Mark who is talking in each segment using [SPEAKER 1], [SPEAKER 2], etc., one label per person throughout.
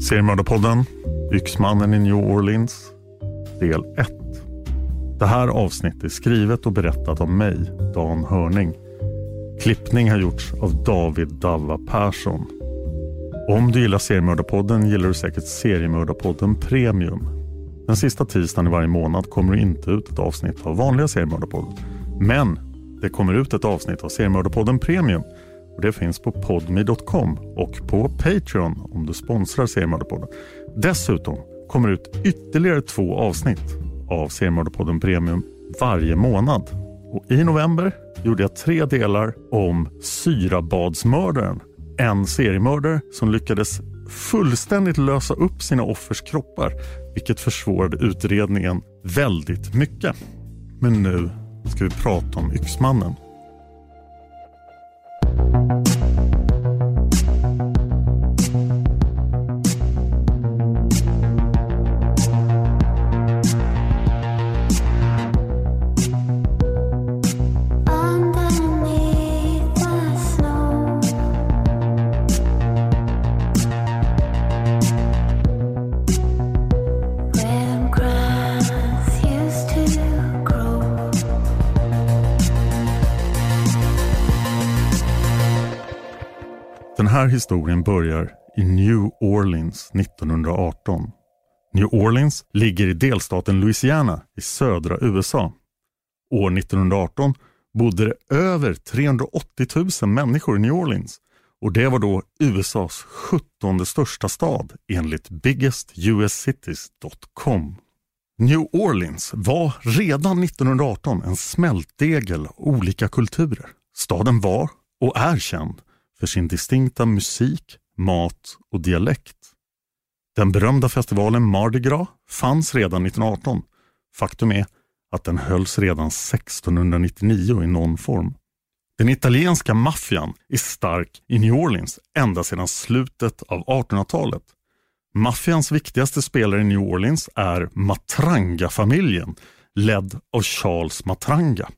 [SPEAKER 1] Seriemördarpodden Yxmannen i New Orleans del 1. Det här avsnittet är skrivet och berättat av mig, Dan Hörning. Klippning har gjorts av David Dava Persson. Om du gillar Seriemördarpodden gillar du säkert Seriemördarpodden Premium. Den sista tisdagen i varje månad kommer det inte ut ett avsnitt av vanliga Seriemördarpodden. Men det kommer ut ett avsnitt av Seriemördarpodden Premium och det finns på podmi.com och på Patreon om du sponsrar Seriemördarpodden. Dessutom kommer det ut ytterligare två avsnitt av Seriemördarpodden Premium varje månad. Och I november gjorde jag tre delar om syrabadsmördaren. En seriemördare som lyckades fullständigt lösa upp sina offers kroppar vilket försvårade utredningen väldigt mycket. Men nu ska vi prata om Yxmannen.
[SPEAKER 2] Thank
[SPEAKER 1] you. Här historien börjar i New Orleans 1918. New Orleans ligger i delstaten Louisiana i södra USA. År 1918 bodde det över 380 000 människor i New Orleans och det var då USAs 17 största stad enligt biggestUScities.com. New Orleans var redan 1918 en smältdegel av olika kulturer. Staden var och är känd för sin distinkta musik, mat och dialekt. Den berömda festivalen Mardi Gras fanns redan 1918. Faktum är att den hölls redan 1699 i någon form. Den italienska maffian är stark i New Orleans ända sedan slutet av 1800-talet. Maffians viktigaste spelare i New Orleans är Matranga-familjen ledd av Charles Matranga.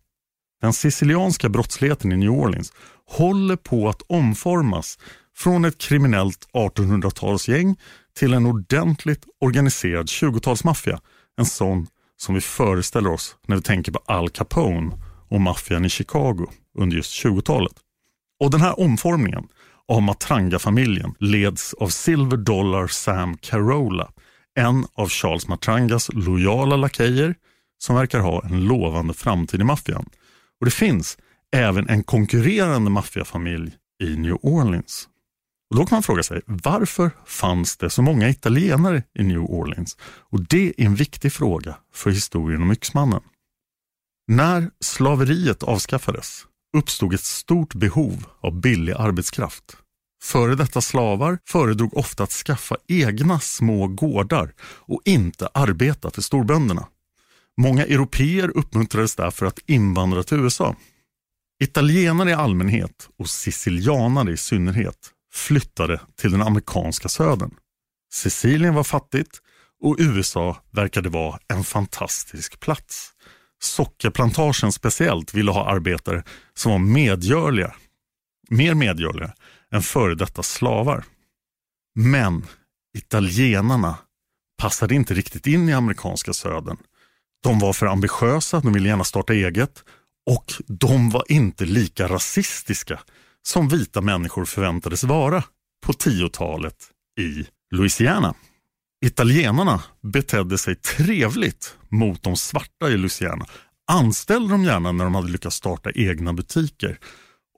[SPEAKER 1] Den sicilianska brottsligheten i New Orleans håller på att omformas från ett kriminellt 1800-talsgäng till en ordentligt organiserad 20-talsmaffia. En sån som vi föreställer oss när vi tänker på Al Capone och maffian i Chicago under just 20-talet. Och den här omformningen av Matranga-familjen leds av Silver Dollar Sam Carola, en av Charles Matrangas lojala lakejer som verkar ha en lovande framtid i maffian. Och det finns även en konkurrerande maffiafamilj i New Orleans. Och Då kan man fråga sig, varför fanns det så många italienare i New Orleans? Och Det är en viktig fråga för historien om Yxmannen. När slaveriet avskaffades uppstod ett stort behov av billig arbetskraft. Före detta slavar föredrog ofta att skaffa egna små gårdar och inte arbeta för storbönderna. Många europeer uppmuntrades därför att invandra till USA. Italienare i allmänhet och sicilianare i synnerhet flyttade till den amerikanska södern. Sicilien var fattigt och USA verkade vara en fantastisk plats. Sockerplantagen speciellt ville ha arbetare som var medgörliga, mer medgörliga än före detta slavar. Men italienarna passade inte riktigt in i amerikanska södern. De var för ambitiösa, de ville gärna starta eget och de var inte lika rasistiska som vita människor förväntades vara på 10-talet i Louisiana. Italienarna betedde sig trevligt mot de svarta i Louisiana. Anställde dem gärna när de hade lyckats starta egna butiker.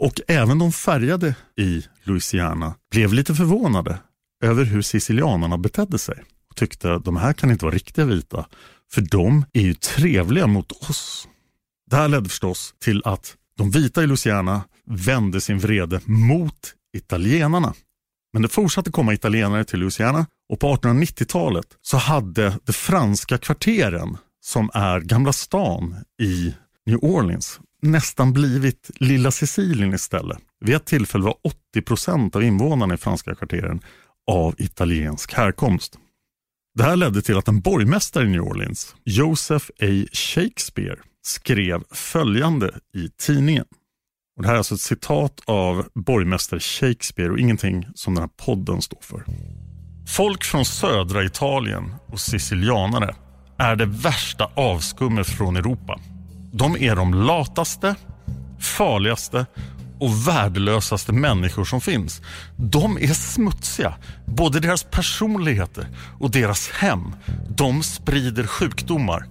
[SPEAKER 1] Och även de färgade i Louisiana blev lite förvånade över hur sicilianarna betedde sig. Och tyckte att de här kan inte vara riktiga vita, för de är ju trevliga mot oss. Det här ledde förstås till att de vita i Louisiana vände sin vrede mot italienarna. Men det fortsatte komma italienare till Louisiana och på 1890-talet så hade de franska kvarteren som är Gamla stan i New Orleans nästan blivit lilla Sicilien istället. Vid ett tillfälle var 80 procent av invånarna i franska kvarteren av italiensk härkomst. Det här ledde till att en borgmästare i New Orleans, Joseph A. Shakespeare, skrev följande i tidningen. Och det här är alltså ett citat av borgmästare Shakespeare och ingenting som den här podden står för. Folk från södra Italien och sicilianare är det värsta avskummet från Europa. De är de lataste, farligaste och värdelösaste människor som finns. De är smutsiga. Både deras personligheter och deras hem. De sprider sjukdomar.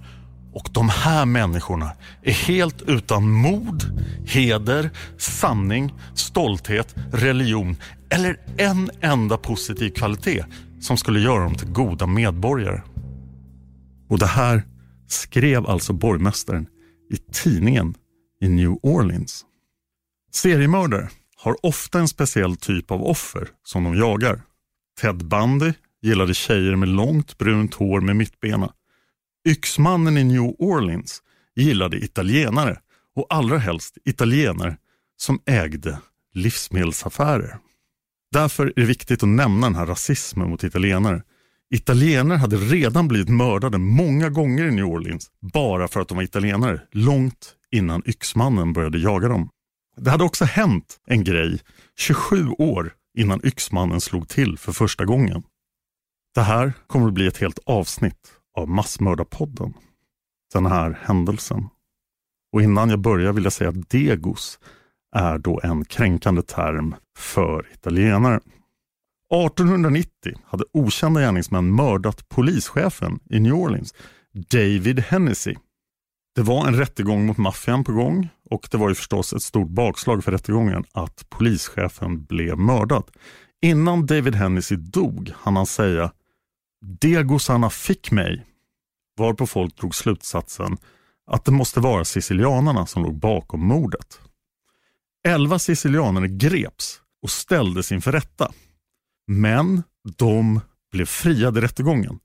[SPEAKER 1] Och de här människorna är helt utan mod, heder, sanning, stolthet, religion eller en enda positiv kvalitet som skulle göra dem till goda medborgare. Och det här skrev alltså borgmästaren i tidningen i New Orleans. Seriemördare har ofta en speciell typ av offer som de jagar. Ted Bundy gillade tjejer med långt brunt hår med mittbena. Yxmannen i New Orleans gillade italienare och allra helst italienare som ägde livsmedelsaffärer. Därför är det viktigt att nämna den här rasismen mot italienare. Italienare hade redan blivit mördade många gånger i New Orleans bara för att de var italienare, långt innan Yxmannen började jaga dem. Det hade också hänt en grej 27 år innan Yxmannen slog till för första gången. Det här kommer att bli ett helt avsnitt av Massmördarpodden. Den här händelsen. Och innan jag börjar vill jag säga att degos är då en kränkande term för italienare. 1890 hade okända gärningsmän mördat polischefen i New Orleans, David Hennessy. Det var en rättegång mot maffian på gång och det var ju förstås ett stort bakslag för rättegången att polischefen blev mördad. Innan David Hennessy dog hann han säga Degosarna fick mig, varpå folk drog slutsatsen att det måste vara sicilianarna som låg bakom mordet. Elva sicilianare greps och ställdes inför rätta. Men de blev friade i rättegången.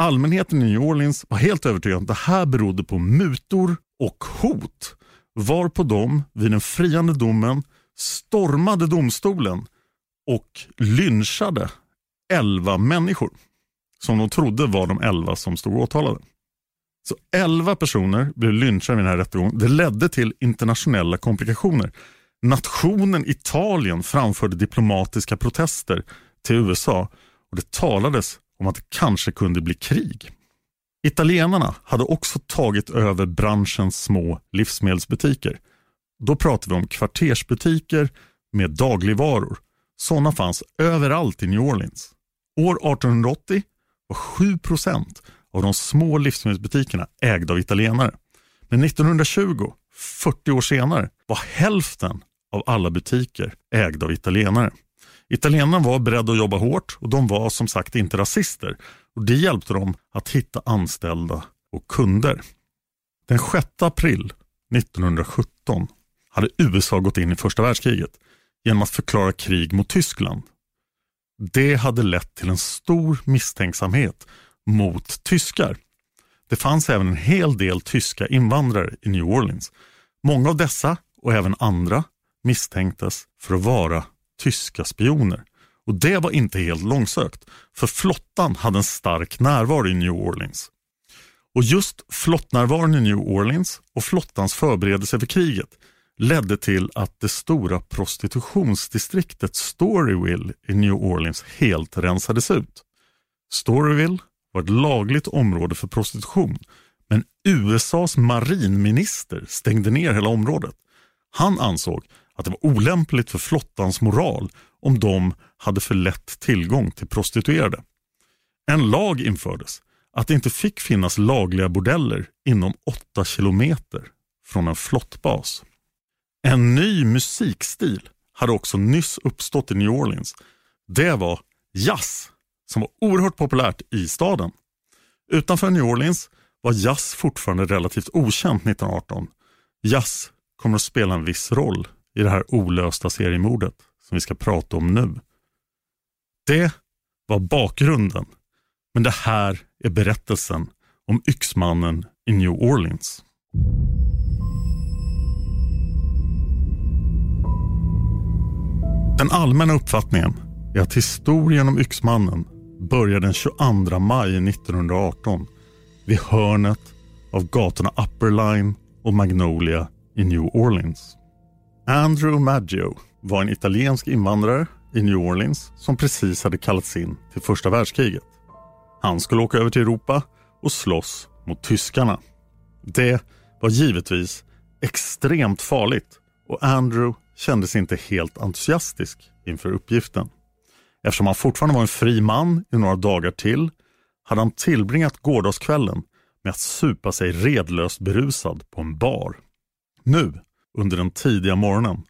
[SPEAKER 1] Allmänheten i New Orleans var helt övertygad om att det här berodde på mutor och hot. Varpå de vid den friande domen stormade domstolen och lynchade elva människor som de trodde var de elva som stod åtalade. Så elva personer blev lynchade vid den här rättegången. Det ledde till internationella komplikationer. Nationen Italien framförde diplomatiska protester till USA och det talades om att det kanske kunde bli krig. Italienarna hade också tagit över branschens små livsmedelsbutiker. Då pratar vi om kvartersbutiker med dagligvaror. Sådana fanns överallt i New Orleans. År 1880 var 7% av de små livsmedelsbutikerna ägda av italienare. Men 1920, 40 år senare, var hälften av alla butiker ägda av italienare. Italienarna var beredda att jobba hårt och de var som sagt inte rasister. Och Det hjälpte dem att hitta anställda och kunder. Den 6 april 1917 hade USA gått in i första världskriget genom att förklara krig mot Tyskland. Det hade lett till en stor misstänksamhet mot tyskar. Det fanns även en hel del tyska invandrare i New Orleans. Många av dessa och även andra misstänktes för att vara tyska spioner. Och Det var inte helt långsökt, för flottan hade en stark närvaro i New Orleans. Och just flottnärvaron i New Orleans och flottans förberedelse för kriget ledde till att det stora prostitutionsdistriktet Storyville i New Orleans helt rensades ut. Storyville var ett lagligt område för prostitution men USAs marinminister stängde ner hela området. Han ansåg att det var olämpligt för flottans moral om de hade för lätt tillgång till prostituerade. En lag infördes att det inte fick finnas lagliga bordeller inom 8 kilometer från en flottbas. En ny musikstil hade också nyss uppstått i New Orleans. Det var jazz som var oerhört populärt i staden. Utanför New Orleans var jazz fortfarande relativt okänt 1918. Jazz kommer att spela en viss roll i det här olösta seriemordet som vi ska prata om nu. Det var bakgrunden, men det här är berättelsen om yxmannen i New Orleans. Den allmänna uppfattningen är att historien om yxmannen börjar den 22 maj 1918 vid hörnet av gatorna Upper Line och Magnolia i New Orleans. Andrew Maggio var en italiensk invandrare i New Orleans som precis hade kallats in till första världskriget. Han skulle åka över till Europa och slåss mot tyskarna. Det var givetvis extremt farligt och Andrew kändes inte helt entusiastisk inför uppgiften. Eftersom han fortfarande var en fri man i några dagar till hade han tillbringat gårdagskvällen med att supa sig redlöst berusad på en bar. Nu, under den tidiga morgonen,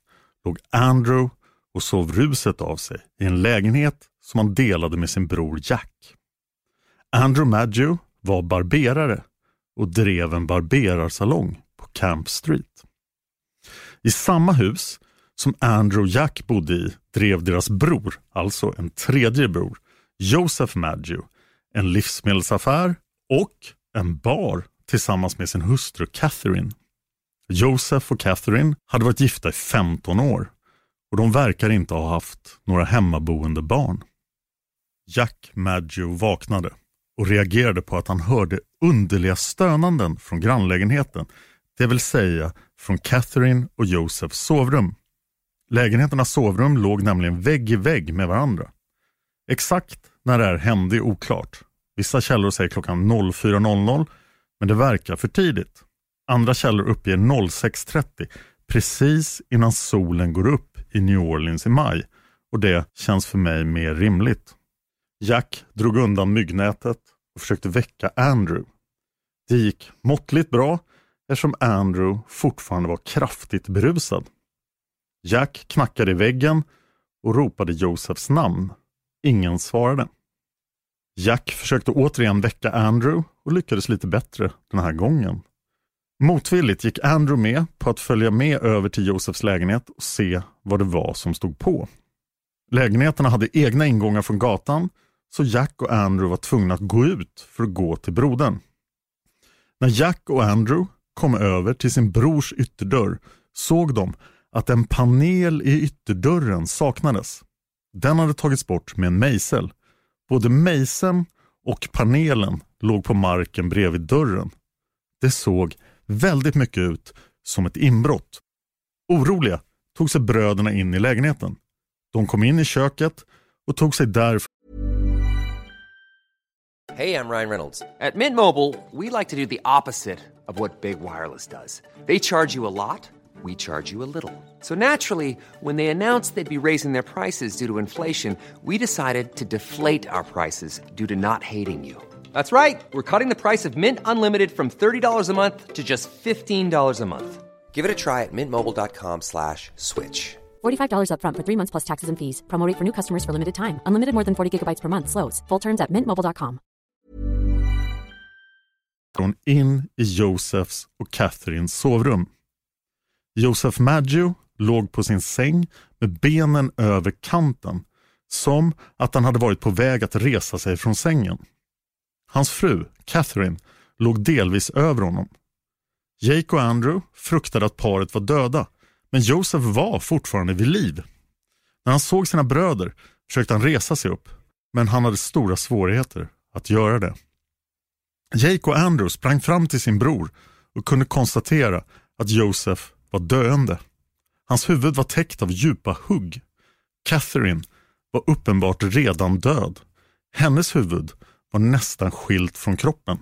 [SPEAKER 1] låg Andrew och sov ruset av sig i en lägenhet som han delade med sin bror Jack. Andrew Maggio var barberare och drev en barberarsalong på Camp Street. I samma hus som Andrew och Jack bodde i drev deras bror, alltså en tredje bror, Joseph Maggio, en livsmedelsaffär och en bar tillsammans med sin hustru Catherine. Joseph och Catherine hade varit gifta i 15 år och de verkar inte ha haft några hemmaboende barn. Jack Maggio vaknade och reagerade på att han hörde underliga stönanden från grannlägenheten, det vill säga från Catherine och Josephs sovrum. Lägenheternas sovrum låg nämligen vägg i vägg med varandra. Exakt när det här hände är oklart. Vissa källor säger klockan 04.00 men det verkar för tidigt. Andra källor uppger 06.30 precis innan solen går upp i New Orleans i maj och det känns för mig mer rimligt. Jack drog undan myggnätet och försökte väcka Andrew. Det gick måttligt bra eftersom Andrew fortfarande var kraftigt berusad. Jack knackade i väggen och ropade Josefs namn. Ingen svarade. Jack försökte återigen väcka Andrew och lyckades lite bättre den här gången. Motvilligt gick Andrew med på att följa med över till Josefs lägenhet och se vad det var som stod på. Lägenheterna hade egna ingångar från gatan så Jack och Andrew var tvungna att gå ut för att gå till brodern. När Jack och Andrew kom över till sin brors ytterdörr såg de att en panel i ytterdörren saknades. Den hade tagits bort med en mejsel. Både mejseln och panelen låg på marken bredvid dörren. Det såg väldigt mycket ut som ett inbrott. Oroliga tog sig bröderna in i lägenheten. De kom in i köket och tog sig därifrån
[SPEAKER 3] Hej, jag Ryan Reynolds. På Mint Mobile, we like to do the opposite of what Big Wireless does. They charge you a lot, we charge you a little. So naturally, when they announced they'd be raising their prices due to inflation, we decided to deflate our prices due to not hating you. That's right. We're cutting the price of Mint Unlimited from $30 a month to just $15 a month. Give it a try at mintmobile.com slash switch.
[SPEAKER 4] $45 upfront for three months plus taxes and fees. Promo rate for new customers for limited time. Unlimited more than 40 gigabytes per month. Slows. Full terms at mintmobile.com.
[SPEAKER 1] in i Josephs och Catherines sovrum. Joseph Maggio låg på sin säng med benen över kanten som att han hade varit på väg att resa sig från sängen. Hans fru, Catherine, låg delvis över honom. Jake och Andrew fruktade att paret var döda, men Joseph var fortfarande vid liv. När han såg sina bröder försökte han resa sig upp, men han hade stora svårigheter att göra det. Jake och Andrew sprang fram till sin bror och kunde konstatera att Joseph var döende. Hans huvud var täckt av djupa hugg. Catherine var uppenbart redan död. Hennes huvud var nästan skilt från kroppen.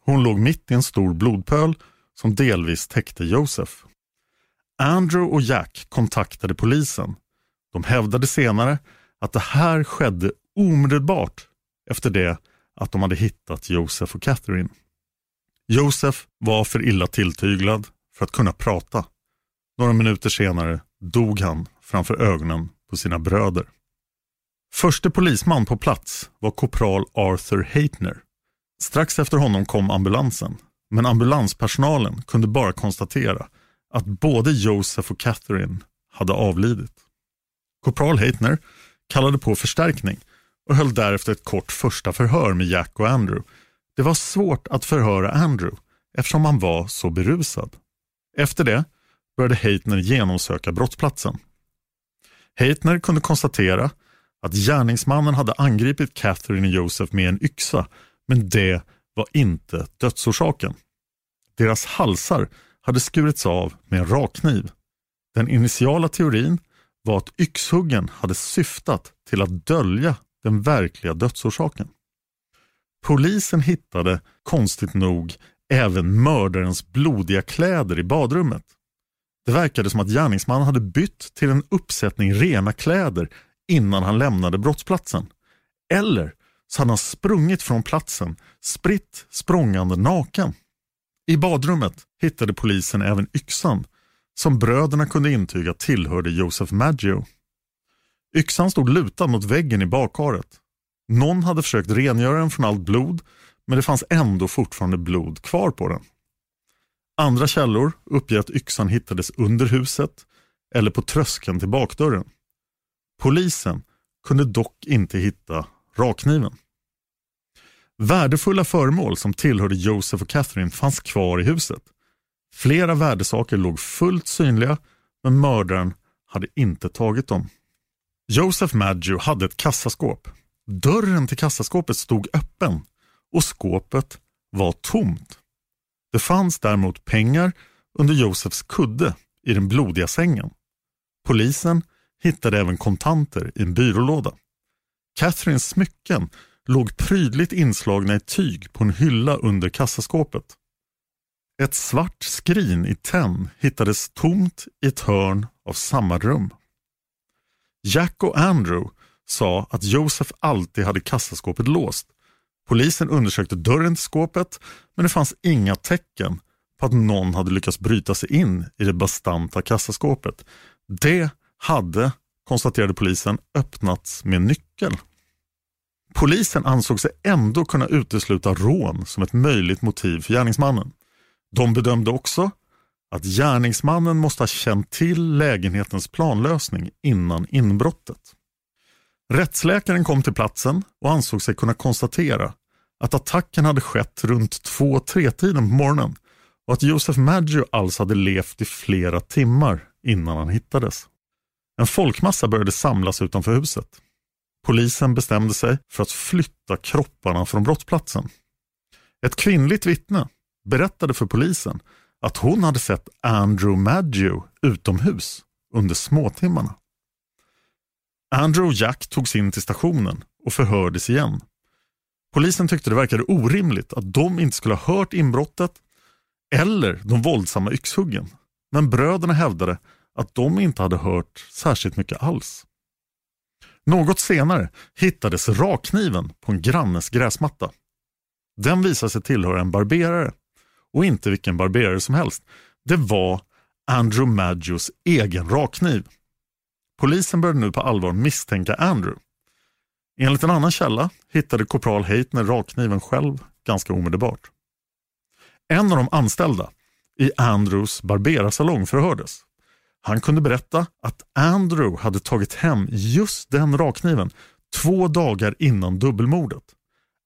[SPEAKER 1] Hon låg mitt i en stor blodpöl som delvis täckte Josef. Andrew och Jack kontaktade polisen. De hävdade senare att det här skedde omedelbart efter det att de hade hittat Josef och Catherine. Josef var för illa tilltyglad för att kunna prata. Några minuter senare dog han framför ögonen på sina bröder. Förste polisman på plats var korpral Arthur Heitner. Strax efter honom kom ambulansen, men ambulanspersonalen kunde bara konstatera att både Joseph och Catherine hade avlidit. Korpral Heitner kallade på förstärkning och höll därefter ett kort första förhör med Jack och Andrew. Det var svårt att förhöra Andrew eftersom han var så berusad. Efter det började Heitner genomsöka brottsplatsen. Heitner kunde konstatera att gärningsmannen hade angripit Catherine och Joseph med en yxa, men det var inte dödsorsaken. Deras halsar hade skurits av med en rakkniv. Den initiala teorin var att yxhuggen hade syftat till att dölja den verkliga dödsorsaken. Polisen hittade, konstigt nog, även mördarens blodiga kläder i badrummet. Det verkade som att gärningsmannen hade bytt till en uppsättning rena kläder innan han lämnade brottsplatsen. Eller så hade han sprungit från platsen, spritt språngande naken. I badrummet hittade polisen även yxan som bröderna kunde intyga tillhörde Joseph Maggio. Yxan stod lutad mot väggen i bakkaret. Någon hade försökt rengöra den från allt blod men det fanns ändå fortfarande blod kvar på den. Andra källor uppger att yxan hittades under huset eller på tröskeln till bakdörren. Polisen kunde dock inte hitta rakkniven. Värdefulla föremål som tillhörde Joseph och Catherine fanns kvar i huset. Flera värdesaker låg fullt synliga men mördaren hade inte tagit dem. Joseph Maggio hade ett kassaskåp. Dörren till kassaskåpet stod öppen och skåpet var tomt. Det fanns däremot pengar under Josefs kudde i den blodiga sängen. Polisen hittade även kontanter i en byrålåda. Catherines smycken låg prydligt inslagna i tyg på en hylla under kassaskåpet. Ett svart skrin i tenn hittades tomt i ett hörn av samma rum. Jack och Andrew sa att Josef alltid hade kassaskåpet låst. Polisen undersökte dörren till skåpet men det fanns inga tecken på att någon hade lyckats bryta sig in i det bastanta kassaskåpet. Det hade, konstaterade polisen, öppnats med nyckel. Polisen ansåg sig ändå kunna utesluta rån som ett möjligt motiv för gärningsmannen. De bedömde också att gärningsmannen måste ha känt till lägenhetens planlösning innan inbrottet. Rättsläkaren kom till platsen och ansåg sig kunna konstatera att attacken hade skett runt 2-3 tiden på morgonen och att Josef Maggio alltså hade levt i flera timmar innan han hittades. En folkmassa började samlas utanför huset. Polisen bestämde sig för att flytta kropparna från brottsplatsen. Ett kvinnligt vittne berättade för polisen att hon hade sett Andrew Maggio utomhus under småtimmarna. Andrew och Jack togs in till stationen och förhördes igen. Polisen tyckte det verkade orimligt att de inte skulle ha hört inbrottet eller de våldsamma yxhuggen. Men bröderna hävdade att de inte hade hört särskilt mycket alls. Något senare hittades rakkniven på en grannes gräsmatta. Den visade sig tillhöra en barberare och inte vilken barberare som helst. Det var Andrew Maggios egen rakkniv. Polisen började nu på allvar misstänka Andrew. Enligt en annan källa hittade korpral Heitner rakkniven själv ganska omedelbart. En av de anställda i Andrews barberarsalong förhördes. Han kunde berätta att Andrew hade tagit hem just den rakkniven två dagar innan dubbelmordet.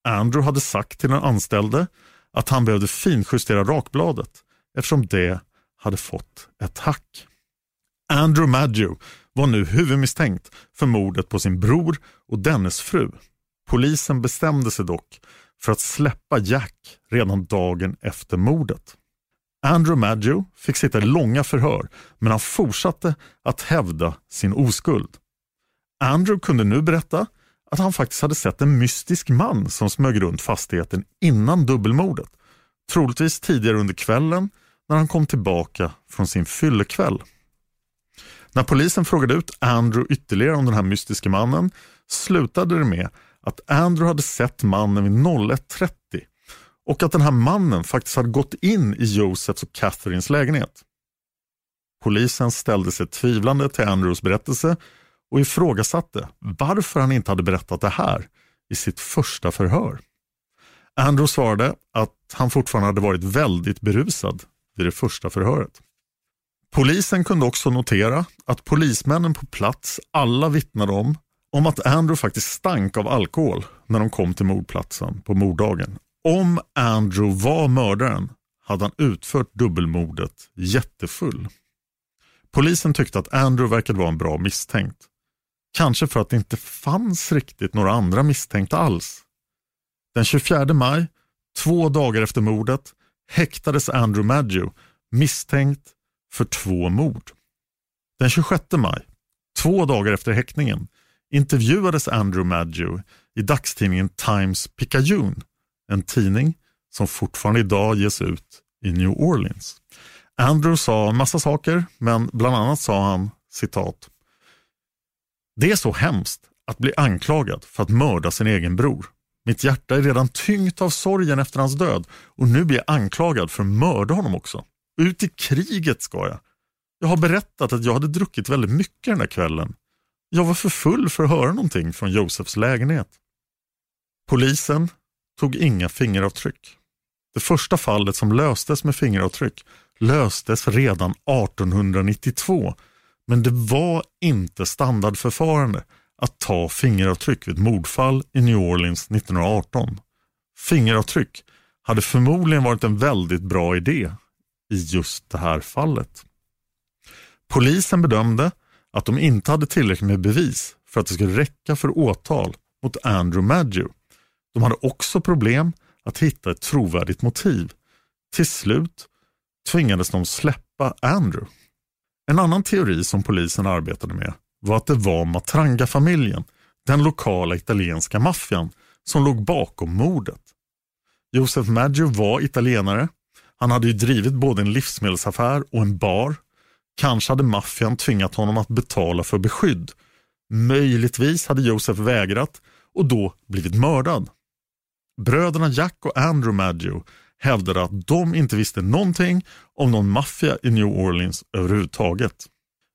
[SPEAKER 1] Andrew hade sagt till den anställde att han behövde finjustera rakbladet eftersom det hade fått ett hack. Andrew Maggio var nu huvudmisstänkt för mordet på sin bror och dennes fru. Polisen bestämde sig dock för att släppa Jack redan dagen efter mordet. Andrew Maggio fick sitta i långa förhör men han fortsatte att hävda sin oskuld. Andrew kunde nu berätta att han faktiskt hade sett en mystisk man som smög runt fastigheten innan dubbelmordet. Troligtvis tidigare under kvällen när han kom tillbaka från sin fyllekväll. När polisen frågade ut Andrew ytterligare om den här mystiske mannen slutade det med att Andrew hade sett mannen vid 01.30 och att den här mannen faktiskt hade gått in i Josephs och Catherines lägenhet. Polisen ställde sig tvivlande till Andrews berättelse och ifrågasatte varför han inte hade berättat det här i sitt första förhör. Andrew svarade att han fortfarande hade varit väldigt berusad vid det första förhöret. Polisen kunde också notera att polismännen på plats alla vittnade om, om att Andrew faktiskt stank av alkohol när de kom till mordplatsen på morddagen. Om Andrew var mördaren hade han utfört dubbelmordet jättefull. Polisen tyckte att Andrew verkade vara en bra misstänkt. Kanske för att det inte fanns riktigt några andra misstänkta alls. Den 24 maj, två dagar efter mordet, häktades Andrew Maggio misstänkt för två mord. Den 26 maj, två dagar efter häktningen, intervjuades Andrew Maggio i dagstidningen Times Picayune, en tidning som fortfarande idag ges ut i New Orleans. Andrew sa en massa saker, men bland annat sa han citat. Det är så hemskt att bli anklagad för att mörda sin egen bror. Mitt hjärta är redan tyngt av sorgen efter hans död och nu blir jag anklagad för att mörda honom också. Ut i kriget ska jag. Jag har berättat att jag hade druckit väldigt mycket den där kvällen. Jag var för full för att höra någonting från Josefs lägenhet. Polisen tog inga fingeravtryck. Det första fallet som löstes med fingeravtryck löstes redan 1892 men det var inte standardförfarande att ta fingeravtryck vid ett mordfall i New Orleans 1918. Fingeravtryck hade förmodligen varit en väldigt bra idé i just det här fallet. Polisen bedömde att de inte hade tillräckligt med bevis för att det skulle räcka för åtal mot Andrew Maggio. De hade också problem att hitta ett trovärdigt motiv. Till slut tvingades de släppa Andrew. En annan teori som polisen arbetade med var att det var Matranga-familjen, den lokala italienska maffian, som låg bakom mordet. Josef Maggio var italienare. Han hade ju drivit både en livsmedelsaffär och en bar. Kanske hade maffian tvingat honom att betala för beskydd. Möjligtvis hade Josef vägrat och då blivit mördad. Bröderna Jack och Andrew Maggio hävdade att de inte visste någonting om någon maffia i New Orleans överhuvudtaget.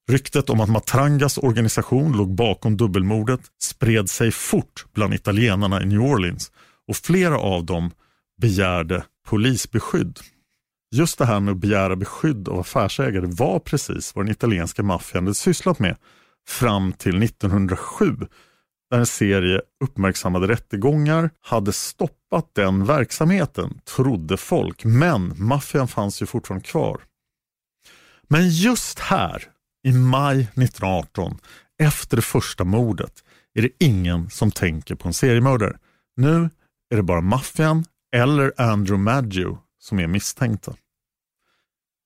[SPEAKER 1] Ryktet om att Matrangas organisation låg bakom dubbelmordet spred sig fort bland italienarna i New Orleans och flera av dem begärde polisbeskydd. Just det här med att begära beskydd av affärsägare var precis vad den italienska maffian hade sysslat med fram till 1907 där en serie uppmärksammade rättegångar hade stoppat den verksamheten, trodde folk. Men maffian fanns ju fortfarande kvar. Men just här, i maj 1918, efter det första mordet, är det ingen som tänker på en seriemördare. Nu är det bara maffian eller Andrew Maggio som är misstänkta.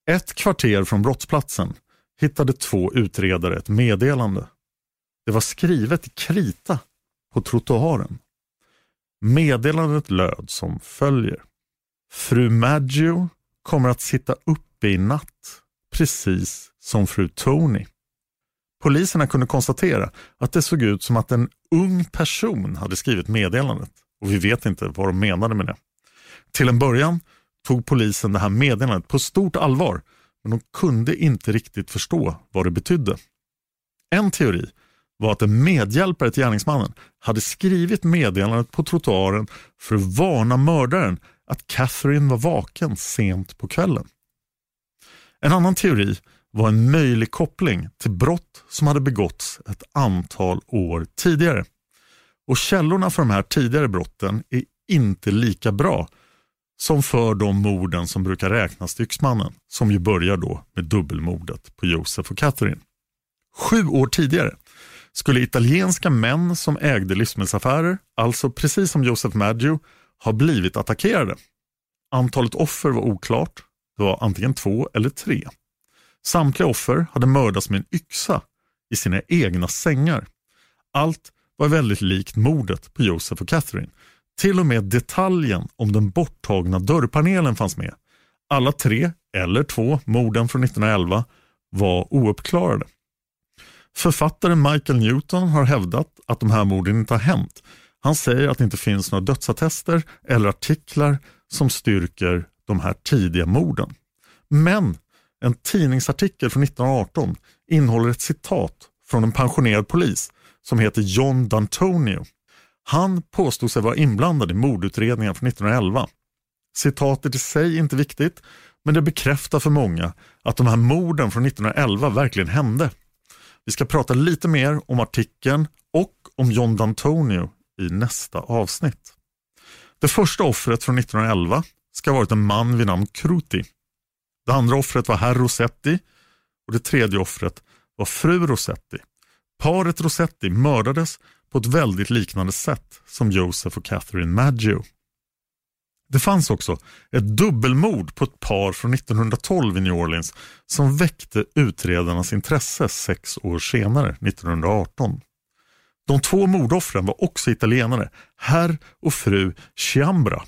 [SPEAKER 1] Ett kvarter från brottsplatsen hittade två utredare ett meddelande. Det var skrivet i krita på trottoaren. Meddelandet löd som följer. Fru Maggio kommer att sitta uppe i natt, precis som fru Tony. Poliserna kunde konstatera att det såg ut som att en ung person hade skrivit meddelandet och vi vet inte vad de menade med det. Till en början tog polisen det här meddelandet på stort allvar men de kunde inte riktigt förstå vad det betydde. En teori var att en medhjälpare till gärningsmannen hade skrivit meddelandet på trottoaren för att varna mördaren att Catherine var vaken sent på kvällen. En annan teori var en möjlig koppling till brott som hade begåtts ett antal år tidigare. Och källorna för de här tidigare brotten är inte lika bra som för de morden som brukar räknas till yxmannen, som ju börjar då med dubbelmordet på Josef och Catherine. Sju år tidigare skulle italienska män som ägde livsmedelsaffärer, alltså precis som Josef Maggio, ha blivit attackerade. Antalet offer var oklart, det var antingen två eller tre. Samtliga offer hade mördats med en yxa i sina egna sängar. Allt var väldigt likt mordet på Josef och Catherine. Till och med detaljen om den borttagna dörrpanelen fanns med. Alla tre, eller två, morden från 1911 var ouppklarade. Författaren Michael Newton har hävdat att de här morden inte har hänt. Han säger att det inte finns några dödsattester eller artiklar som styrker de här tidiga morden. Men en tidningsartikel från 1918 innehåller ett citat från en pensionerad polis som heter John D'Antonio. Han påstod sig vara inblandad i mordutredningen från 1911. Citatet i sig är inte viktigt, men det bekräftar för många att de här morden från 1911 verkligen hände. Vi ska prata lite mer om artikeln och om John D'Antonio i nästa avsnitt. Det första offret från 1911 ska ha varit en man vid namn Kruti. Det andra offret var herr Rossetti och det tredje offret var fru Rossetti. Paret Rossetti mördades på ett väldigt liknande sätt som Joseph och Catherine Maggio. Det fanns också ett dubbelmord på ett par från 1912 i New Orleans som väckte utredarnas intresse sex år senare, 1918. De två mordoffren var också italienare, herr och fru Chiambra.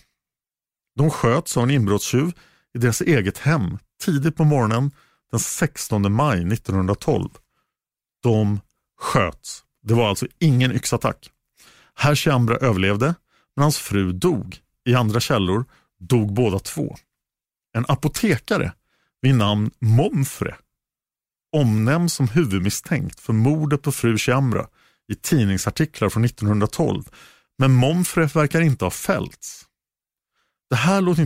[SPEAKER 1] De sköts av en inbrottstjuv i deras eget hem tidigt på morgonen den 16 maj 1912. De sköts. Det var alltså ingen yxattack. Herr Chiambra överlevde, men hans fru dog. I andra källor dog båda två. En apotekare vid namn Momfre omnämns som huvudmisstänkt för mordet på fru Chiambra i tidningsartiklar från 1912. Men Momfre verkar inte ha fällts. Det här låter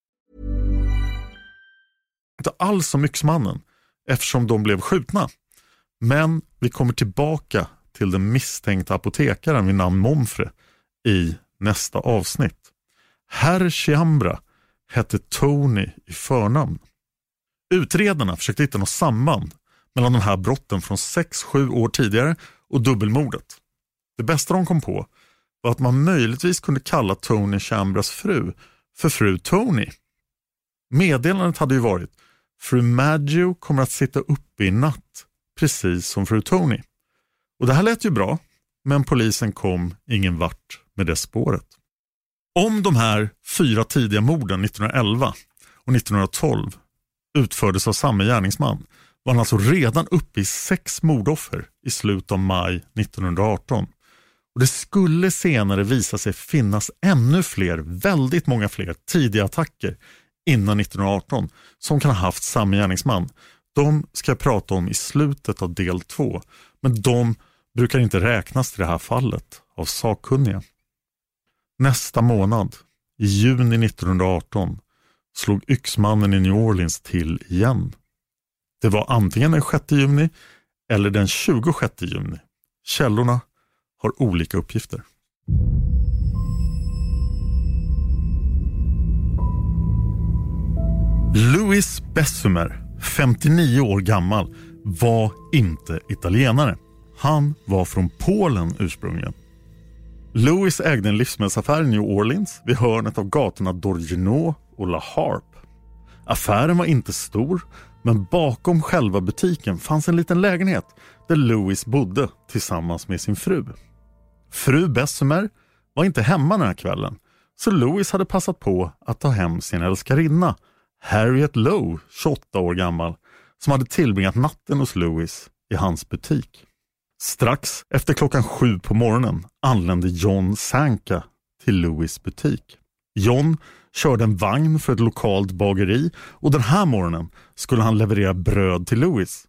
[SPEAKER 1] Inte alls om yxmannen eftersom de blev skjutna. Men vi kommer tillbaka till den misstänkta apotekaren vid namn Momfre i nästa avsnitt. Herr Chiambra hette Tony i förnamn. Utredarna försökte hitta något samband mellan de här brotten från 6-7 år tidigare och dubbelmordet. Det bästa de kom på var att man möjligtvis kunde kalla Tony Chambras fru för fru Tony. Meddelandet hade ju varit Fru Maggio kommer att sitta uppe i natt, precis som fru Tony. Och det här lät ju bra, men polisen kom ingen vart med det spåret. Om de här fyra tidiga morden 1911 och 1912 utfördes av samma gärningsman var han alltså redan uppe i sex mordoffer i slutet av maj 1918. Och Det skulle senare visa sig finnas ännu fler, väldigt många fler tidiga attacker innan 1918 som kan ha haft samma gärningsman. De ska jag prata om i slutet av del två, men de brukar inte räknas till det här fallet av sakkunniga. Nästa månad, i juni 1918, slog yxmannen i New Orleans till igen. Det var antingen den 6 juni eller den 26 juni. Källorna har olika uppgifter. Louis Bessumer, 59 år gammal, var inte italienare. Han var från Polen ursprungligen. Louis ägde en livsmedelsaffär i New Orleans vid hörnet av gatorna Dorgenot och La Harpe. Affären var inte stor, men bakom själva butiken fanns en liten lägenhet där Louis bodde tillsammans med sin fru. Fru Bessumer var inte hemma den här kvällen, så Louis hade passat på att ta hem sin älskarinna Harriet Lowe, 28 år gammal, som hade tillbringat natten hos Lewis i hans butik. Strax efter klockan sju på morgonen anlände John Sanka till Lewis butik. John körde en vagn för ett lokalt bageri och den här morgonen skulle han leverera bröd till Lewis.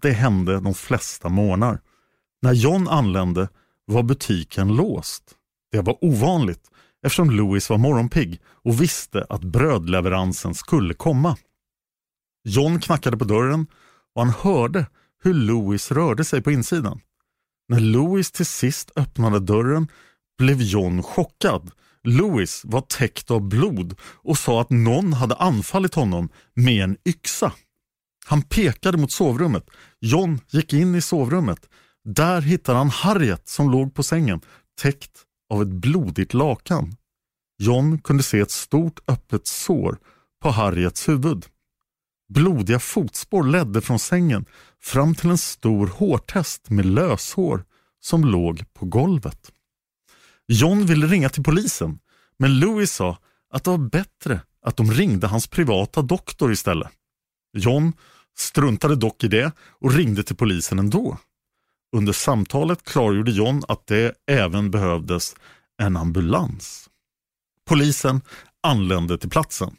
[SPEAKER 1] Det hände de flesta morgnar. När John anlände var butiken låst. Det var ovanligt eftersom Louis var morgonpigg och visste att brödleveransen skulle komma. John knackade på dörren och han hörde hur Louis rörde sig på insidan. När Louis till sist öppnade dörren blev John chockad. Louis var täckt av blod och sa att någon hade anfallit honom med en yxa. Han pekade mot sovrummet. John gick in i sovrummet. Där hittade han Harriet som låg på sängen, täckt av ett blodigt lakan. John kunde se ett stort öppet sår på Harriets huvud. Blodiga fotspår ledde från sängen fram till en stor hårtest med löshår som låg på golvet. John ville ringa till polisen, men Louis sa att det var bättre att de ringde hans privata doktor istället. John struntade dock i det och ringde till polisen ändå. Under samtalet klargjorde John att det även behövdes en ambulans. Polisen anlände till platsen.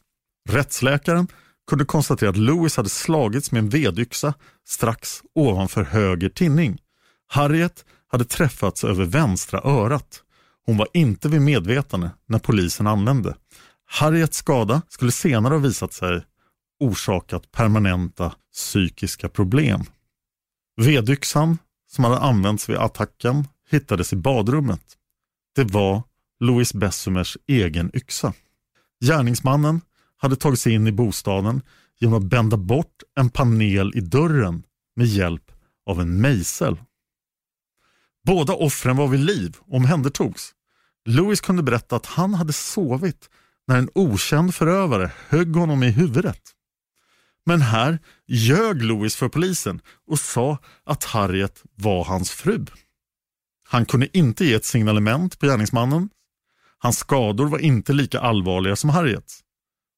[SPEAKER 1] Rättsläkaren kunde konstatera att Lewis hade slagits med en vedyxa strax ovanför höger tinning. Harriet hade träffats över vänstra örat. Hon var inte vid medvetande när polisen anlände. Harriets skada skulle senare ha visat sig orsakat permanenta psykiska problem. Vedyxan som hade använts vid attacken hittades i badrummet. Det var Louis Bessumers egen yxa. Gärningsmannen hade tagit sig in i bostaden genom att bända bort en panel i dörren med hjälp av en mejsel. Båda offren var vid liv och omhändertogs. Louis kunde berätta att han hade sovit när en okänd förövare högg honom i huvudet. Men här ljög Louis för polisen och sa att Harriet var hans fru. Han kunde inte ge ett signalement på gärningsmannen. Hans skador var inte lika allvarliga som Harriets.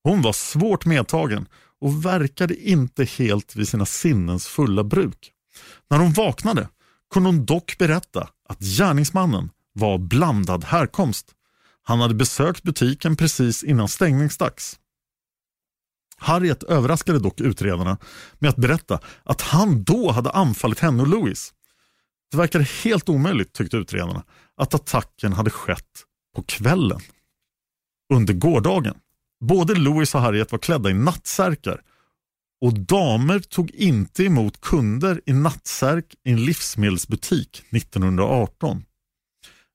[SPEAKER 1] Hon var svårt medtagen och verkade inte helt vid sina sinnens fulla bruk. När hon vaknade kunde hon dock berätta att gärningsmannen var blandad härkomst. Han hade besökt butiken precis innan stängningsdags. Harriet överraskade dock utredarna med att berätta att han då hade anfallit henne och Louis. Det verkade helt omöjligt, tyckte utredarna, att attacken hade skett på kvällen. Under gårdagen. Både Louis och Harriet var klädda i nattsärkar och damer tog inte emot kunder i nattsärk i en livsmedelsbutik 1918.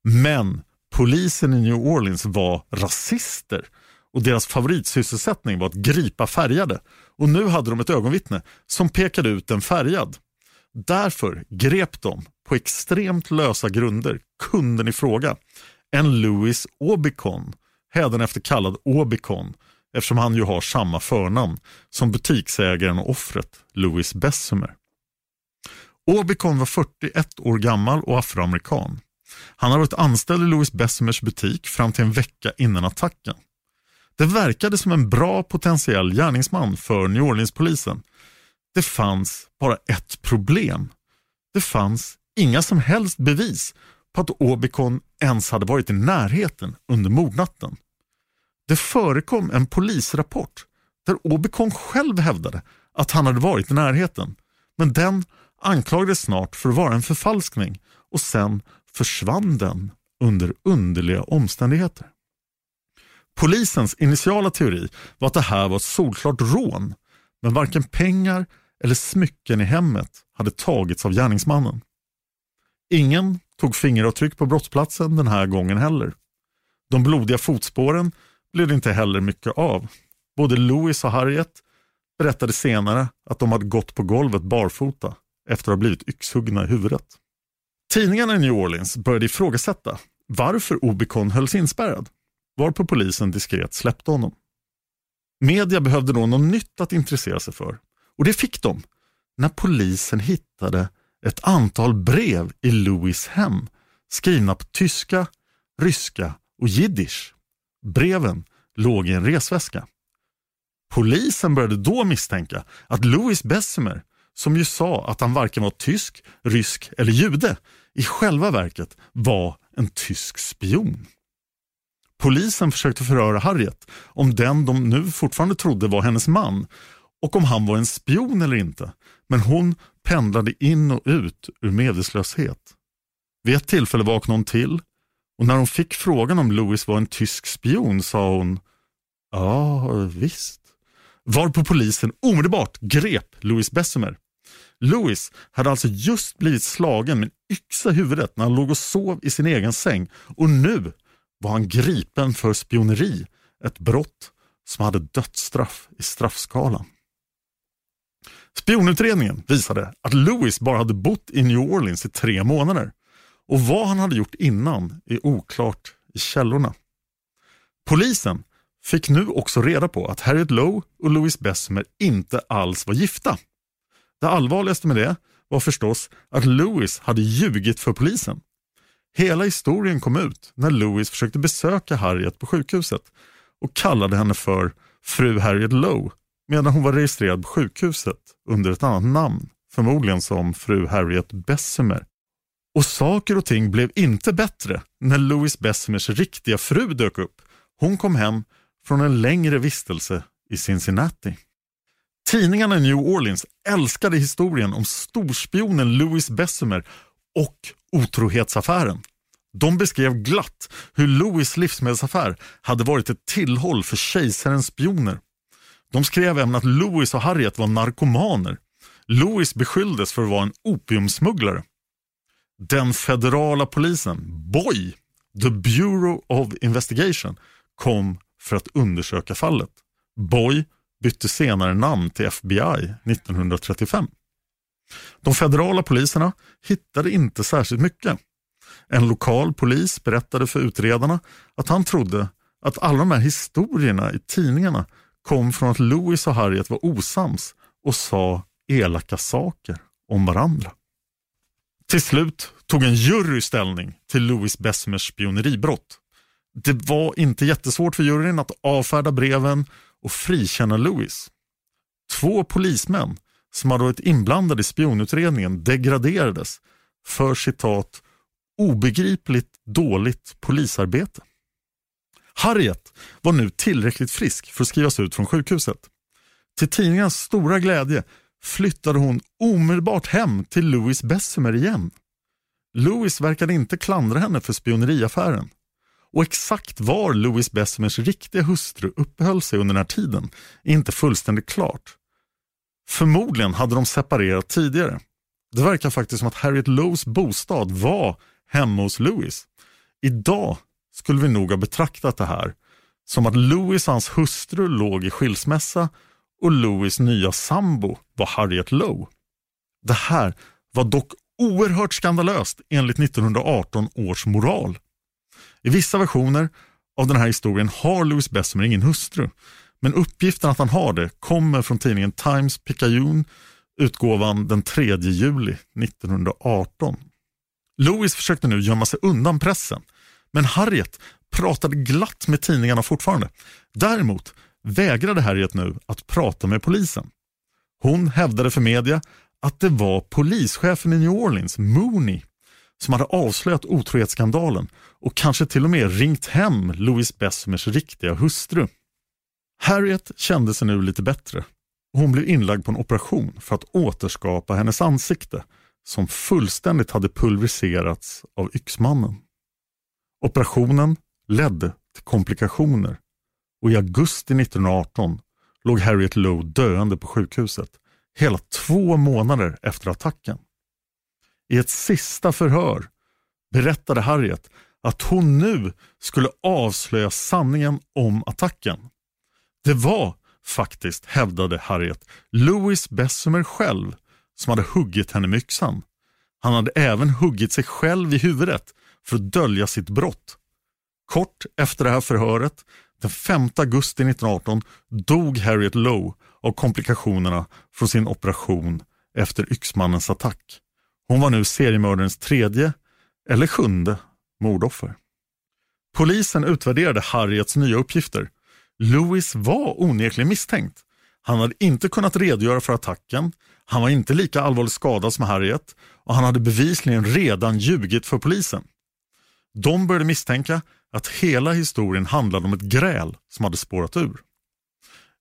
[SPEAKER 1] Men polisen i New Orleans var rasister och deras favoritsysselsättning var att gripa färgade. Och nu hade de ett ögonvittne som pekade ut en färgad. Därför grep de på extremt lösa grunder kunden i fråga, en Louis Obicon hädanefter kallad Obicon eftersom han ju har samma förnamn som butiksägaren och offret Louis Bessemer. Obicon var 41 år gammal och afroamerikan. Han har varit anställd i Louis Bessemers butik fram till en vecka innan attacken. Det verkade som en bra potentiell gärningsman för New Orleans-polisen. Det fanns bara ett problem. Det fanns inga som helst bevis på att Obikon ens hade varit i närheten under mordnatten. Det förekom en polisrapport där Obikon själv hävdade att han hade varit i närheten. Men den anklagades snart för att vara en förfalskning och sen försvann den under underliga omständigheter. Polisens initiala teori var att det här var ett solklart rån, men varken pengar eller smycken i hemmet hade tagits av gärningsmannen. Ingen tog fingeravtryck på brottsplatsen den här gången heller. De blodiga fotspåren blev det inte heller mycket av. Både Louis och Harriet berättade senare att de hade gått på golvet barfota efter att ha blivit yxhuggna i huvudet. Tidningarna i New Orleans började ifrågasätta varför Obicon hölls inspärrad varpå polisen diskret släppte honom. Media behövde då något nytt att intressera sig för och det fick de när polisen hittade ett antal brev i Louis hem skrivna på tyska, ryska och jiddisch. Breven låg i en resväska. Polisen började då misstänka att Louis Bessemer, som ju sa att han varken var tysk, rysk eller jude, i själva verket var en tysk spion. Polisen försökte förhöra Harriet om den de nu fortfarande trodde var hennes man och om han var en spion eller inte. Men hon pendlade in och ut ur medvetslöshet. Vid ett tillfälle vaknade hon till och när hon fick frågan om Louis var en tysk spion sa hon Ja, visst. Varpå polisen omedelbart grep Louis Bessemer. Louis hade alltså just blivit slagen med en yxa i huvudet när han låg och sov i sin egen säng och nu var han gripen för spioneri, ett brott som hade dödsstraff i straffskalan. Spionutredningen visade att Lewis bara hade bott i New Orleans i tre månader och vad han hade gjort innan är oklart i källorna. Polisen fick nu också reda på att Harriet Lowe och Louis Bessemer inte alls var gifta. Det allvarligaste med det var förstås att Louis hade ljugit för polisen. Hela historien kom ut när Louis försökte besöka Harriet på sjukhuset och kallade henne för fru Harriet Lowe medan hon var registrerad på sjukhuset under ett annat namn, förmodligen som fru Harriet Bessemer. Och saker och ting blev inte bättre när Louis Bessemers riktiga fru dök upp. Hon kom hem från en längre vistelse i Cincinnati. Tidningarna i New Orleans älskade historien om storspionen Louis Bessemer och otrohetsaffären. De beskrev glatt hur Louis livsmedelsaffär hade varit ett tillhåll för kejsarens spioner. De skrev även att Louis och Harriet var narkomaner. Louis beskylldes för att vara en opiumsmugglare. Den federala polisen, BOI, The Bureau of Investigation, kom för att undersöka fallet. BOI bytte senare namn till FBI 1935. De federala poliserna hittade inte särskilt mycket. En lokal polis berättade för utredarna att han trodde att alla de här historierna i tidningarna kom från att Louis och Harriet var osams och sa elaka saker om varandra. Till slut tog en jury ställning till Louis Bessemers spioneribrott. Det var inte jättesvårt för juryn att avfärda breven och frikänna Louis. Två polismän som hade varit inblandade i spionutredningen degraderades för citat obegripligt dåligt polisarbete. Harriet var nu tillräckligt frisk för att skrivas ut från sjukhuset. Till tidningens stora glädje flyttade hon omedelbart hem till Louis Bessemer igen. Louis verkade inte klandra henne för spioneriaffären. Och exakt var Louis Bessemers riktiga hustru uppehöll sig under den här tiden är inte fullständigt klart. Förmodligen hade de separerat tidigare. Det verkar faktiskt som att Harriet Lowes bostad var hemma hos Louis. Idag skulle vi nog ha betraktat det här som att Louis och hans hustru låg i skilsmässa och Louis nya sambo var Harriet Lowe. Det här var dock oerhört skandalöst enligt 1918 års moral. I vissa versioner av den här historien har Louis Bessemer ingen hustru. Men uppgiften att han har det kommer från tidningen Times Picayune, utgåvan den 3 juli 1918. Louis försökte nu gömma sig undan pressen, men Harriet pratade glatt med tidningarna fortfarande. Däremot vägrade Harriet nu att prata med polisen. Hon hävdade för media att det var polischefen i New Orleans, Mooney, som hade avslöjat otrohetsskandalen och kanske till och med ringt hem Louis Bessemers riktiga hustru. Harriet kände sig nu lite bättre och hon blev inlagd på en operation för att återskapa hennes ansikte som fullständigt hade pulveriserats av yxmannen. Operationen ledde till komplikationer och i augusti 1918 låg Harriet Lowe döende på sjukhuset hela två månader efter attacken. I ett sista förhör berättade Harriet att hon nu skulle avslöja sanningen om attacken. Det var faktiskt, hävdade Harriet, Louis Bessemer själv som hade huggit henne med yxan. Han hade även huggit sig själv i huvudet för att dölja sitt brott. Kort efter det här förhöret, den 5 augusti 1918, dog Harriet Lowe av komplikationerna från sin operation efter yxmannens attack. Hon var nu seriemördarens tredje eller sjunde mordoffer. Polisen utvärderade Harriets nya uppgifter. Lewis var onekligen misstänkt. Han hade inte kunnat redogöra för attacken, han var inte lika allvarligt skadad som Harriet och han hade bevisligen redan ljugit för polisen. De började misstänka att hela historien handlade om ett gräl som hade spårat ur.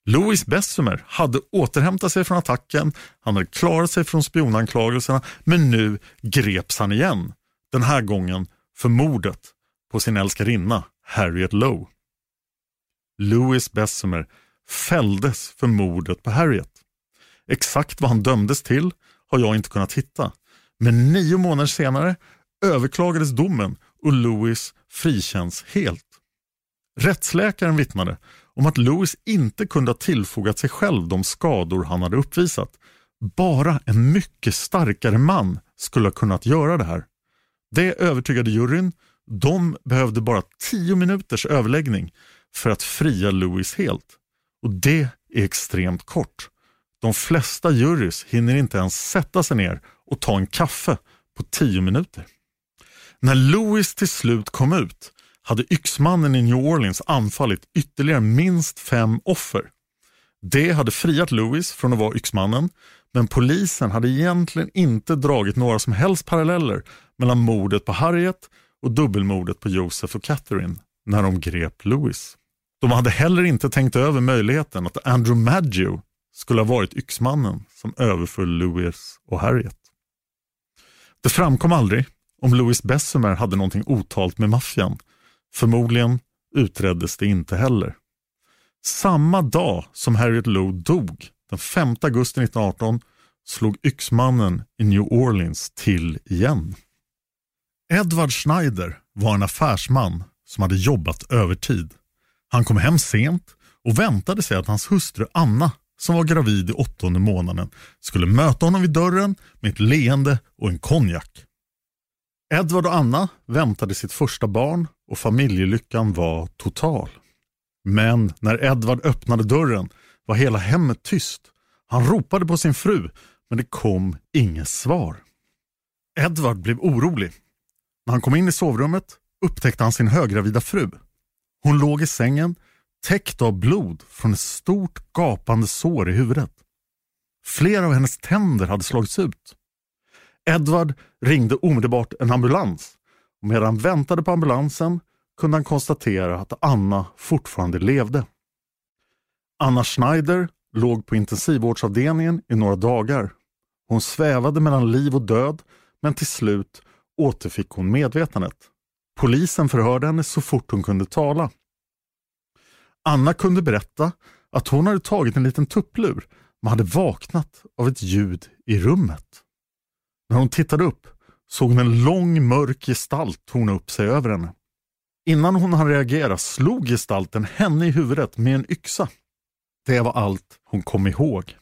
[SPEAKER 1] Louis Bessemer hade återhämtat sig från attacken, han hade klarat sig från spionanklagelserna men nu greps han igen. Den här gången för mordet på sin älskarinna Harriet Lowe. Louis Bessemer fälldes för mordet på Harriet. Exakt vad han dömdes till har jag inte kunnat hitta. Men nio månader senare överklagades domen och Louis frikänns helt. Rättsläkaren vittnade om att Louis inte kunde ha tillfogat sig själv de skador han hade uppvisat. Bara en mycket starkare man skulle ha kunnat göra det här. Det övertygade juryn. De behövde bara tio minuters överläggning för att fria Lewis helt. Och det är extremt kort. De flesta jurys hinner inte ens sätta sig ner och ta en kaffe på tio minuter. När Lewis till slut kom ut hade yxmannen i New Orleans anfallit ytterligare minst fem offer. Det hade friat Lewis från att vara yxmannen men polisen hade egentligen inte dragit några som helst paralleller mellan mordet på Harriet och dubbelmordet på Joseph och Catherine när de grep Lewis. De hade heller inte tänkt över möjligheten att Andrew Maggio skulle ha varit yxmannen som överföll Louis och Harriet. Det framkom aldrig om Louis Bessemer hade någonting otalt med maffian. Förmodligen utreddes det inte heller. Samma dag som Harriet Lowe dog, den 5 augusti 1918, slog yxmannen i New Orleans till igen. Edward Schneider var en affärsman som hade jobbat övertid. Han kom hem sent och väntade sig att hans hustru Anna, som var gravid i åttonde månaden, skulle möta honom vid dörren med ett leende och en konjak. Edward och Anna väntade sitt första barn och familjelyckan var total. Men när Edward öppnade dörren var hela hemmet tyst. Han ropade på sin fru, men det kom inget svar. Edward blev orolig. När han kom in i sovrummet upptäckte han sin höggravida fru. Hon låg i sängen, täckt av blod från ett stort gapande sår i huvudet. Flera av hennes tänder hade slagits ut. Edward ringde omedelbart en ambulans och medan han väntade på ambulansen kunde han konstatera att Anna fortfarande levde. Anna Schneider låg på intensivvårdsavdelningen i några dagar. Hon svävade mellan liv och död men till slut återfick hon medvetandet. Polisen förhörde henne så fort hon kunde tala. Anna kunde berätta att hon hade tagit en liten tupplur men hade vaknat av ett ljud i rummet. När hon tittade upp såg hon en lång mörk gestalt torna upp sig över henne. Innan hon hann reagera slog gestalten henne i huvudet med en yxa. Det var allt hon kom ihåg.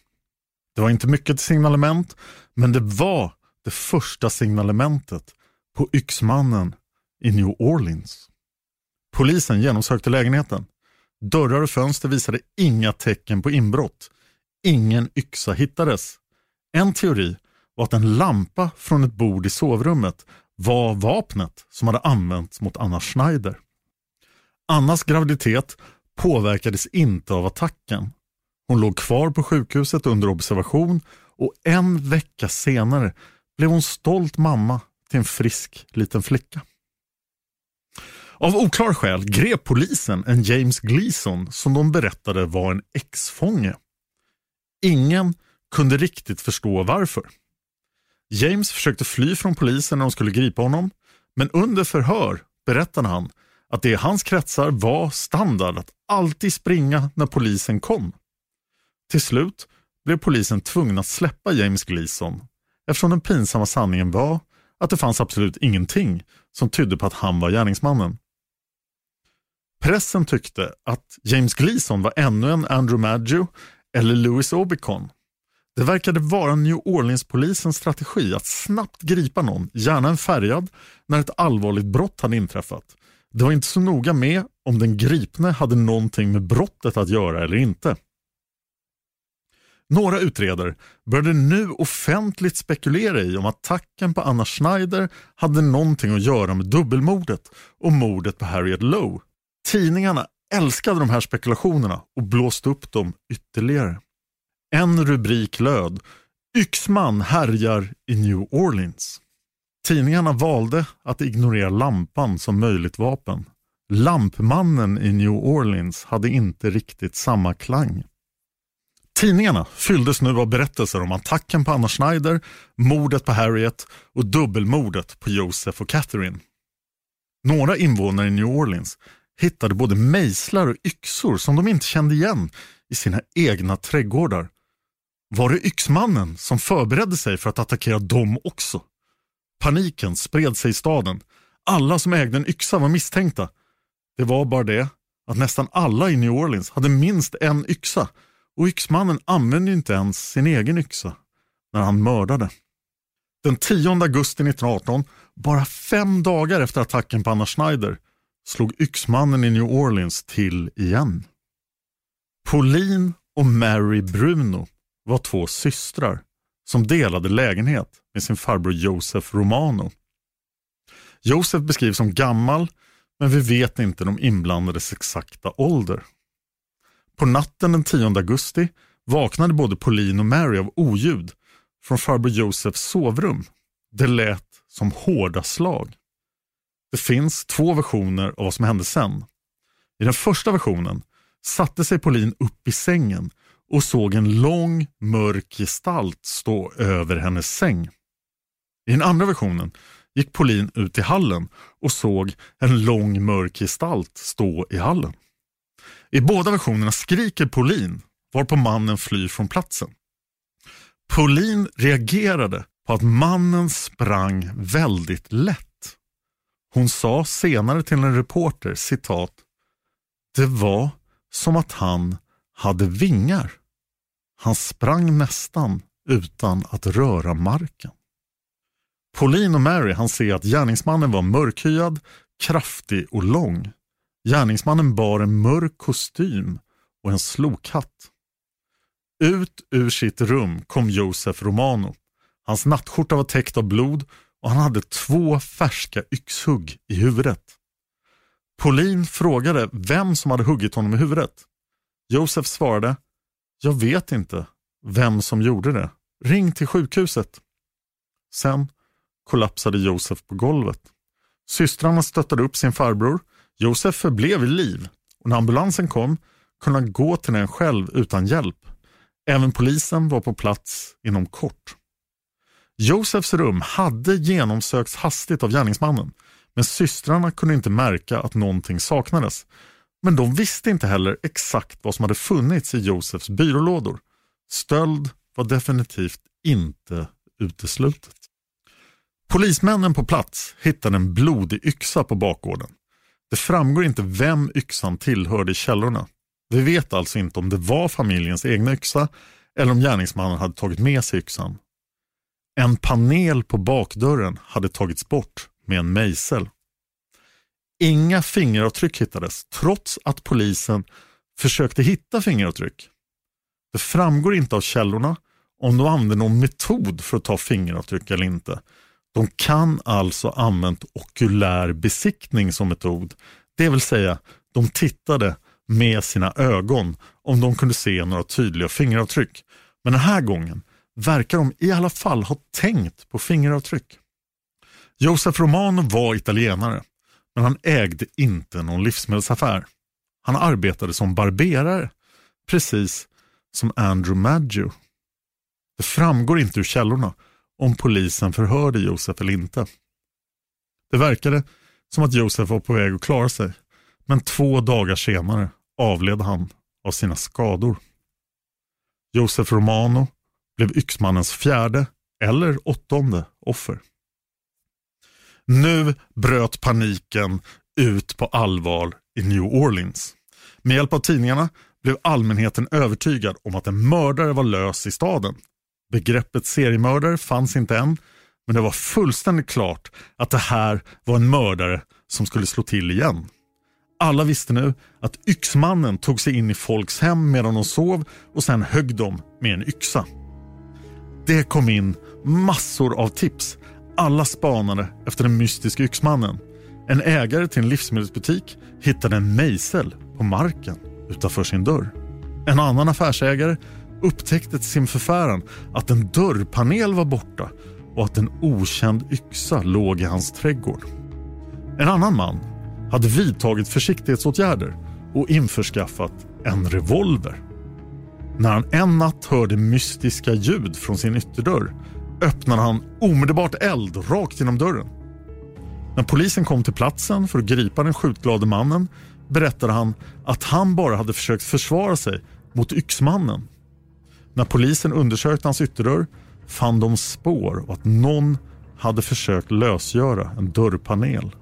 [SPEAKER 1] Det var inte mycket till signalement, men det var det första signalementet på yxmannen i New Orleans. Polisen genomsökte lägenheten. Dörrar och fönster visade inga tecken på inbrott. Ingen yxa hittades. En teori var att en lampa från ett bord i sovrummet var vapnet som hade använts mot Anna Schneider. Annas graviditet påverkades inte av attacken. Hon låg kvar på sjukhuset under observation och en vecka senare blev hon stolt mamma till en frisk liten flicka. Av oklar skäl grep polisen en James Gleason som de berättade var en ex-fånge. Ingen kunde riktigt förstå varför. James försökte fly från polisen när de skulle gripa honom men under förhör berättade han att det i hans kretsar var standard att alltid springa när polisen kom. Till slut blev polisen tvungen att släppa James Gleason eftersom den pinsamma sanningen var att det fanns absolut ingenting som tydde på att han var gärningsmannen. Pressen tyckte att James Gleason var ännu en Andrew Maggio eller Louis Obicon. Det verkade vara New Orleans-polisens strategi att snabbt gripa någon, gärna en färgad, när ett allvarligt brott hade inträffat. Det var inte så noga med om den gripne hade någonting med brottet att göra eller inte. Några utredare började nu offentligt spekulera i om attacken på Anna Schneider hade någonting att göra med dubbelmordet och mordet på Harriet Lowe. Tidningarna älskade de här spekulationerna och blåste upp dem ytterligare. En rubrik löd Yxman härjar i New Orleans. Tidningarna valde att ignorera lampan som möjligt vapen. Lampmannen i New Orleans hade inte riktigt samma klang. Tidningarna fylldes nu av berättelser om attacken på Anna Schneider, mordet på Harriet och dubbelmordet på Joseph och Catherine. Några invånare i New Orleans hittade både mejslar och yxor som de inte kände igen i sina egna trädgårdar. Var det yxmannen som förberedde sig för att attackera dem också? Paniken spred sig i staden. Alla som ägde en yxa var misstänkta. Det var bara det att nästan alla i New Orleans hade minst en yxa och yxmannen använde inte ens sin egen yxa när han mördade. Den 10 augusti 1918, bara fem dagar efter attacken på Anna Schneider, slog yxmannen i New Orleans till igen. Pauline och Mary Bruno var två systrar som delade lägenhet med sin farbror Joseph Romano. Josef beskrivs som gammal, men vi vet inte de inblandades exakta ålder. På natten den 10 augusti vaknade både Pauline och Mary av oljud från farbror Josefs sovrum. Det lät som hårda slag. Det finns två versioner av vad som hände sen. I den första versionen satte sig Pauline upp i sängen och såg en lång mörk gestalt stå över hennes säng. I den andra versionen gick Pauline ut i hallen och såg en lång mörk gestalt stå i hallen. I båda versionerna skriker Pauline varpå mannen flyr från platsen. Pauline reagerade på att mannen sprang väldigt lätt. Hon sa senare till en reporter, citat, Det var som att han hade vingar. Han sprang nästan utan att röra marken. Pauline och Mary han ser att gärningsmannen var mörkhyad, kraftig och lång. Gärningsmannen bar en mörk kostym och en slokhatt. Ut ur sitt rum kom Josef Romano. Hans nattskjorta var täckt av blod och han hade två färska yxhugg i huvudet. Pauline frågade vem som hade huggit honom i huvudet. Josef svarade, jag vet inte vem som gjorde det. Ring till sjukhuset. Sen kollapsade Josef på golvet. Systrarna stöttade upp sin farbror. Josef förblev i liv och när ambulansen kom kunde han gå till den själv utan hjälp. Även polisen var på plats inom kort. Josefs rum hade genomsökts hastigt av gärningsmannen men systrarna kunde inte märka att någonting saknades. Men de visste inte heller exakt vad som hade funnits i Josefs byrålådor. Stöld var definitivt inte uteslutet. Polismännen på plats hittade en blodig yxa på bakgården. Det framgår inte vem yxan tillhörde i källorna. Vi vet alltså inte om det var familjens egna yxa eller om gärningsmannen hade tagit med sig yxan. En panel på bakdörren hade tagits bort med en mejsel. Inga fingeravtryck hittades trots att polisen försökte hitta fingeravtryck. Det framgår inte av källorna om de använde någon metod för att ta fingeravtryck eller inte. De kan alltså använt okulär besiktning som metod. Det vill säga, de tittade med sina ögon om de kunde se några tydliga fingeravtryck. Men den här gången verkar de i alla fall ha tänkt på fingeravtryck. Josef Romano var italienare, men han ägde inte någon livsmedelsaffär. Han arbetade som barberare, precis som Andrew Maggio. Det framgår inte ur källorna om polisen förhörde Josef eller inte. Det verkade som att Josef var på väg att klara sig, men två dagar senare avled han av sina skador. Josef Romano blev yxmannens fjärde eller åttonde offer. Nu bröt paniken ut på allvar i New Orleans. Med hjälp av tidningarna blev allmänheten övertygad om att en mördare var lös i staden. Begreppet seriemördare fanns inte än, men det var fullständigt klart att det här var en mördare som skulle slå till igen. Alla visste nu att yxmannen tog sig in i folks hem medan de sov och sen högg dem med en yxa. Det kom in massor av tips. Alla spanade efter den mystiska yxmannen. En ägare till en livsmedelsbutik hittade en mejsel på marken utanför sin dörr. En annan affärsägare upptäckte till sin förfäran att en dörrpanel var borta och att en okänd yxa låg i hans trädgård. En annan man hade vidtagit försiktighetsåtgärder och införskaffat en revolver. När han en natt hörde mystiska ljud från sin ytterdörr öppnade han omedelbart eld rakt genom dörren. När polisen kom till platsen för att gripa den skjutglade mannen berättade han att han bara hade försökt försvara sig mot yxmannen. När polisen undersökte hans ytterdörr fann de spår av att någon hade försökt lösgöra en dörrpanel.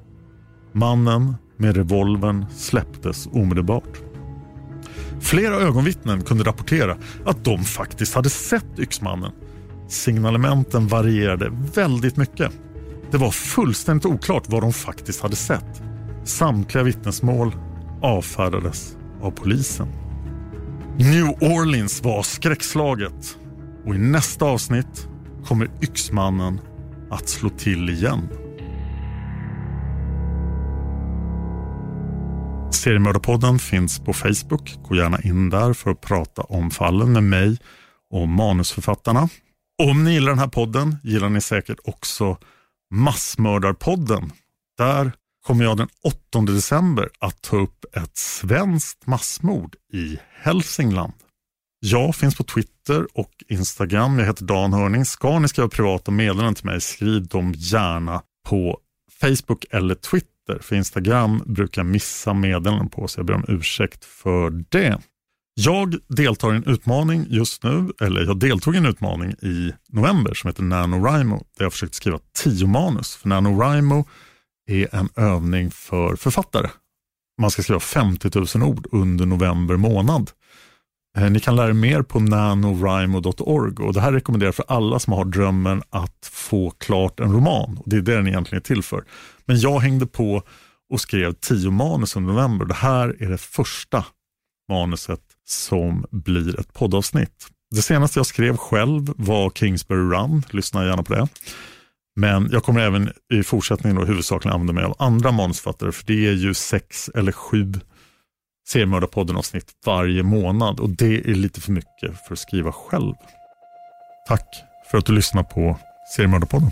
[SPEAKER 1] Mannen med revolvern släpptes omedelbart. Flera ögonvittnen kunde rapportera att de faktiskt hade sett yxmannen. Signalementen varierade väldigt mycket. Det var fullständigt oklart vad de faktiskt hade sett. Samtliga vittnesmål avfärdades av polisen. New Orleans var skräckslaget och i nästa avsnitt kommer yxmannen att slå till igen. Seriemördarpodden finns på Facebook. Gå gärna in där för att prata om fallen med mig och manusförfattarna. Om ni gillar den här podden gillar ni säkert också Massmördarpodden. Där kommer jag den 8 december att ta upp ett svenskt massmord i Hälsingland. Jag finns på Twitter och Instagram. Jag heter Dan Hörning. Ska ni skriva privata meddelanden till mig, skriv dem gärna på Facebook eller Twitter. För Instagram brukar missa meddelanden på, så jag ber om ursäkt för det. Jag deltar i en utmaning just nu, eller jag deltog i en utmaning i november som heter NanoRimo, där jag försökt skriva tio manus. För NanoRimo är en övning för författare. Man ska skriva 50 000 ord under november månad. Eh, ni kan lära er mer på nanorimo.org och det här rekommenderar jag för alla som har drömmen att få klart en roman. Och det är det den egentligen är till för. Men jag hängde på och skrev tio manus under november. Det här är det första manuset som blir ett poddavsnitt. Det senaste jag skrev själv var Kingsbury Run, lyssna gärna på det. Men jag kommer även i fortsättningen då huvudsakligen använda mig av andra manusförfattare för det är ju sex eller sju seriemördarpodden avsnitt varje månad och det är lite för mycket för att skriva själv. Tack för att du lyssnar på seriemördarpodden.